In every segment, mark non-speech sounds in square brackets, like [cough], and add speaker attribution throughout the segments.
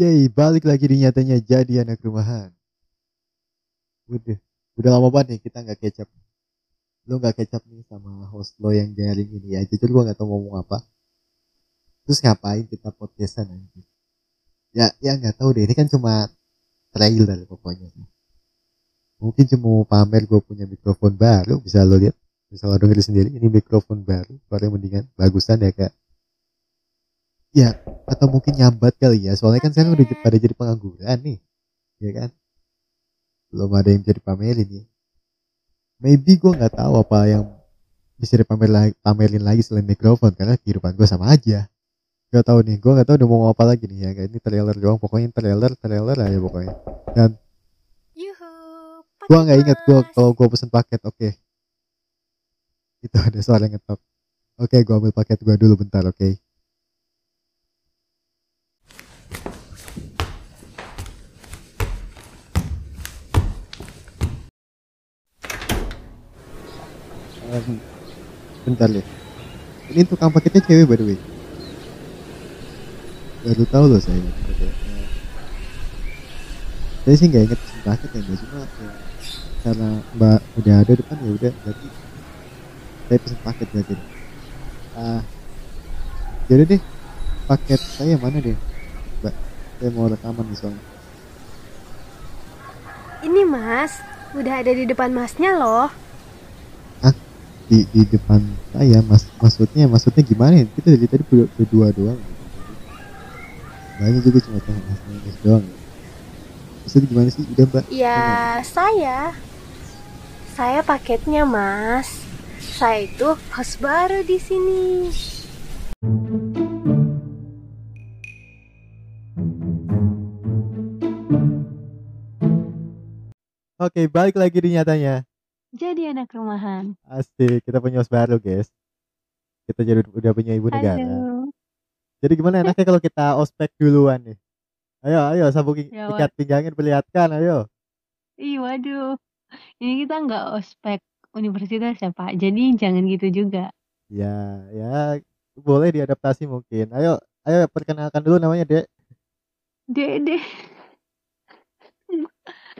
Speaker 1: Yeay, balik lagi di nyatanya jadi anak rumahan. Udah, udah lama banget nih kita nggak kecap. Lo nggak kecap nih sama host lo yang jaring ini ya. Jujur gua nggak mau ngomong apa. Terus ngapain kita podcastan anjir? Ya, ya nggak tahu deh. Ini kan cuma trailer pokoknya. Mungkin cuma pamer gue punya mikrofon baru. Bisa lo lihat, bisa lo dengerin sendiri. Ini mikrofon baru. Suaranya mendingan, bagusan ya kak. Ya, atau mungkin nyambat kali ya. Soalnya kan sekarang udah pada jadi pengangguran nih. Ya kan? Belum ada yang jadi pamerin nih. Maybe gue nggak tahu apa yang bisa dipamer lagi, pamerin lagi selain mikrofon karena kehidupan gue sama aja. Gak tahu nih, gue nggak tahu udah mau ngomong apa lagi nih ya. Kayak ini trailer doang, pokoknya trailer, trailer aja pokoknya. Dan gue nggak ingat gue kalau gue pesen paket, oke. Itu ada suara ngetop. Oke, gue ambil paket gue dulu bentar, oke. Em, bentar ya. Ini tukang paketnya cewek by the way. Baru tahu loh saya. Saya sih nggak inget paket ya, cuma ya, karena Mbak udah ada depan ya udah berarti saya pesen paket berarti. Ah, jadi deh paket saya mana deh, Mbak? Saya mau rekaman nih soalnya.
Speaker 2: Ini mas, udah ada di depan masnya loh.
Speaker 1: Di di depan saya, mas maksudnya maksudnya gimana ya? Kita dari tadi berdua, berdua doang. Banyak juga cuma cuma mas mas doang. Maksudnya gimana sih? Udah Mbak.
Speaker 2: Ya saya, saya paketnya mas. Saya itu host baru di sini.
Speaker 1: Oke, balik lagi di nyatanya.
Speaker 3: Jadi anak rumahan.
Speaker 1: Asik, kita punya host baru, guys. Kita jadi udah punya ibu negara.
Speaker 3: Halo.
Speaker 1: Jadi gimana enaknya kalau kita ospek duluan nih? Ayo, ayo sambung
Speaker 3: Ya,
Speaker 1: ikat pinggangnya perlihatkan, ayo.
Speaker 3: Ih, waduh. Ini kita nggak ospek universitas ya, Pak. Jadi jangan gitu juga.
Speaker 1: Ya, ya boleh diadaptasi mungkin. Ayo, ayo perkenalkan dulu namanya, Dek.
Speaker 3: Dede.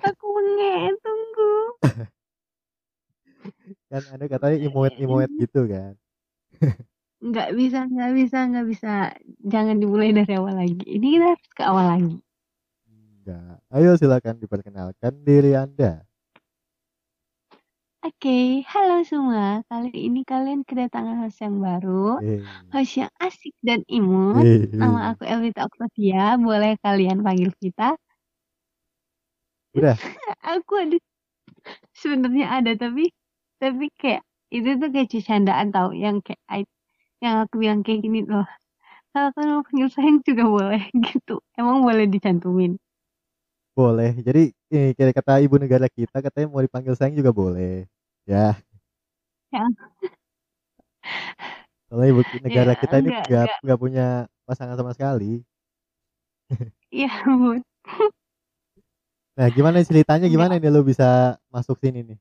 Speaker 3: Aku menge, tunggu.
Speaker 1: Kan Anda katanya imoet-imoet gitu kan.
Speaker 3: Nggak bisa, nggak bisa, nggak bisa. Jangan dimulai dari awal lagi. Ini kita harus ke awal lagi.
Speaker 1: Enggak. Ayo silakan diperkenalkan diri Anda.
Speaker 3: Oke, halo semua. Kali ini kalian kedatangan host yang baru.
Speaker 1: Eh,
Speaker 3: Host yang asik dan imut.
Speaker 1: eh,
Speaker 3: Nama aku Elvita Octavia. Boleh kalian panggil kita.
Speaker 1: Udah. [laughs]
Speaker 3: aku ada sebenarnya ada tapi tapi kayak itu tuh kayak candaan tau yang kayak I- yang aku bilang kayak gini loh kalau mau panggil sayang juga boleh [laughs] gitu emang boleh dicantumin
Speaker 1: Boleh. Jadi ini kayak kata ibu negara kita katanya mau dipanggil sayang juga boleh. Ya.
Speaker 3: Ya. [laughs]
Speaker 1: Soalnya ibu [laughs] negara
Speaker 3: Ya,
Speaker 1: kita ini
Speaker 3: enggak,
Speaker 1: nggak
Speaker 3: enggak.
Speaker 1: nggak punya pasangan sama sekali.
Speaker 3: iya bun
Speaker 1: Nah, gimana ceritanya?
Speaker 3: Enggak.
Speaker 1: Gimana nih lo bisa masuk sini nih?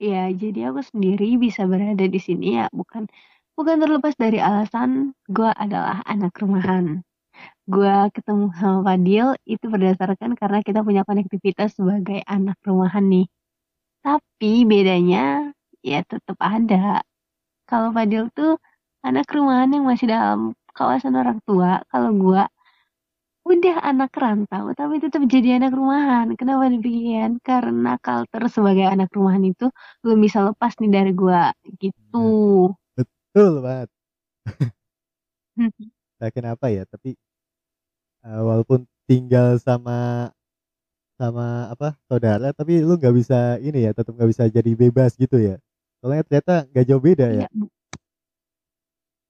Speaker 3: Ya jadi aku sendiri bisa berada di sini ya bukan bukan terlepas dari alasan gue adalah anak rumahan. Gue ketemu sama Fadil itu berdasarkan karena kita punya konektivitas sebagai anak rumahan nih. Tapi bedanya ya tetap ada. Kalau Fadil tuh anak rumahan yang masih dalam kawasan orang tua kalau gua udah anak rantau tapi tetap jadi anak rumahan kenapa demikian karena culture sebagai anak rumahan itu belum bisa lepas nih dari gua gitu
Speaker 1: Betul banget. Nah, [laughs] kenapa ya? Tapi eh, walaupun tinggal sama sama apa saudara, tapi lu nggak bisa ini ya, tetap nggak bisa jadi bebas gitu ya. Soalnya ternyata nggak jauh beda ya.
Speaker 3: Iya, bu-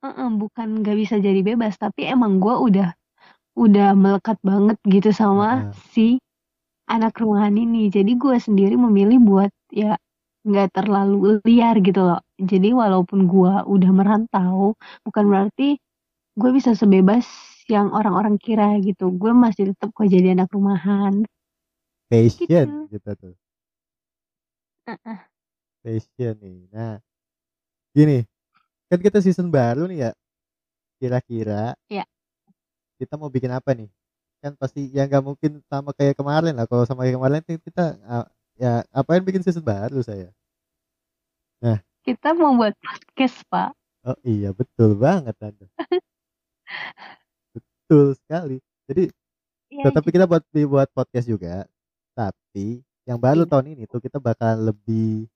Speaker 3: Heeh, bukan nggak bisa jadi bebas tapi emang gua udah udah melekat banget gitu sama si anak rumahan ini jadi gue sendiri memilih buat ya nggak terlalu liar gitu loh jadi walaupun gue udah merantau bukan berarti gue bisa sebebas yang orang-orang kira gitu gue masih tetap kok jadi anak rumahan
Speaker 1: Passion
Speaker 3: Gitu.
Speaker 1: gitu tuh.
Speaker 3: Heeh.
Speaker 1: Passion nih. Nah, gini, kan kita season baru nih ya. Kira-kira
Speaker 3: Iya.
Speaker 1: Kita mau bikin apa nih? Kan pasti ya nggak mungkin sama kayak kemarin lah. Kalau sama kayak kemarin kita ya apain bikin season baru saya?
Speaker 3: Kita mau buat podcast, Pak.
Speaker 1: oh iya betul banget anda betul sekali. Jadi
Speaker 3: Iya,
Speaker 1: tetapi kita buat buat podcast juga tapi yang baru
Speaker 3: Iya.
Speaker 1: tahun ini tuh kita bakal lebih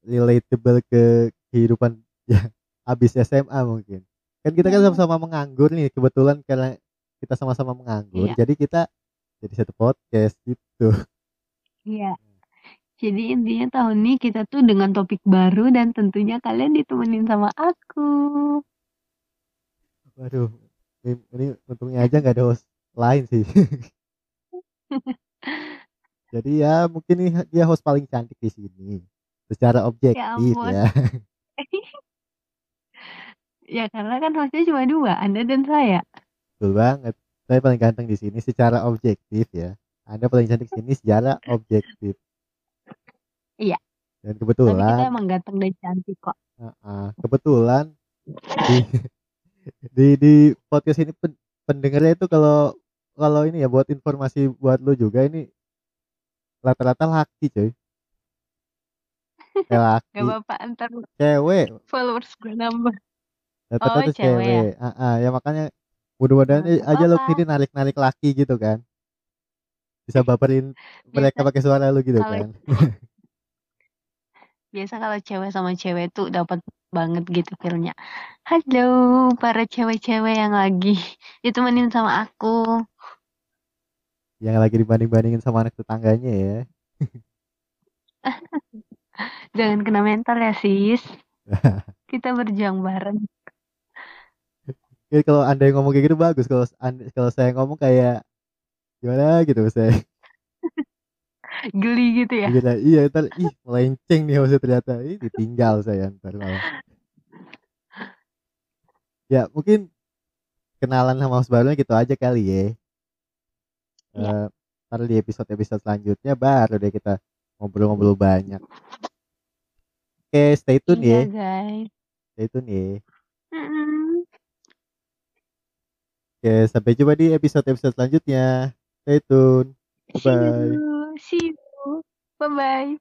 Speaker 1: relatable ke kehidupan ya habis SMA mungkin. Kan kita kan
Speaker 3: Iya.
Speaker 1: sama-sama menganggur nih kebetulan karena kita sama-sama menganggur
Speaker 3: Iya.
Speaker 1: jadi kita jadi satu podcast gitu
Speaker 3: Iya. Jadi intinya tahun ini kita tuh dengan topik baru dan tentunya kalian ditemenin sama aku.
Speaker 1: waduh ini, ini untungnya aja nggak ada host lain sih [laughs] jadi ya mungkin dia host paling cantik di sini secara objektif
Speaker 3: ampun.
Speaker 1: ya [laughs]
Speaker 3: Ya karena kan hostnya cuma dua, Anda dan saya.
Speaker 1: Betul banget saya paling ganteng di sini secara objektif ya anda paling cantik di sini secara objektif
Speaker 3: Iya.
Speaker 1: dan
Speaker 3: Tapi kita
Speaker 1: kebetulan
Speaker 3: emang ganteng dan cantik kok.
Speaker 1: uh-uh, kebetulan di [laughs] di di podcast ini pen- pendengarnya itu kalau kalau ini ya buat informasi buat lu juga ini rata-rata laki coy Eh, [laughs] laki
Speaker 3: Gak apa-apa, ntar
Speaker 1: cewek
Speaker 3: followers gue nambah.
Speaker 1: rata-rata
Speaker 3: Oh,
Speaker 1: tuh
Speaker 3: cewek ya?
Speaker 1: cewek Ah, ah, ya makanya mudah-mudahan
Speaker 3: Nggak
Speaker 1: aja
Speaker 3: apa-apa.
Speaker 1: kiri narik-narik laki gitu kan bisa baperin [laughs] mereka pakai suara lu gitu kan [laughs]
Speaker 3: biasa kalau cewek sama cewek tuh dapat banget gitu feelnya. Halo para cewek-cewek yang lagi [laughs] ditemenin sama aku.
Speaker 1: yang lagi dibanding-bandingin sama anak tetangganya ya
Speaker 3: Jangan kena mental ya sis. Kita berjuang bareng.
Speaker 1: Jadi kalau anda yang ngomong kayak gitu bagus kalau kalau saya ngomong kayak gimana? gitu saya [laughs]
Speaker 3: Geli gitu ya.
Speaker 1: Gila, iya ntar ih melenceng nih maksudnya ternyata. Ih ditinggal saya ntar malah ya mungkin kenalan sama host barunya gitu aja kali ya.
Speaker 3: Iya.
Speaker 1: Eh, ntar di episode episode selanjutnya baru deh kita ngobrol-ngobrol banyak. Oke stay tune
Speaker 3: Iya
Speaker 1: ya.
Speaker 3: guys.
Speaker 1: stay tune ya oke sampai jumpa di episode episode selanjutnya stay tune
Speaker 3: See
Speaker 1: bye
Speaker 3: you. See you. Bye bye.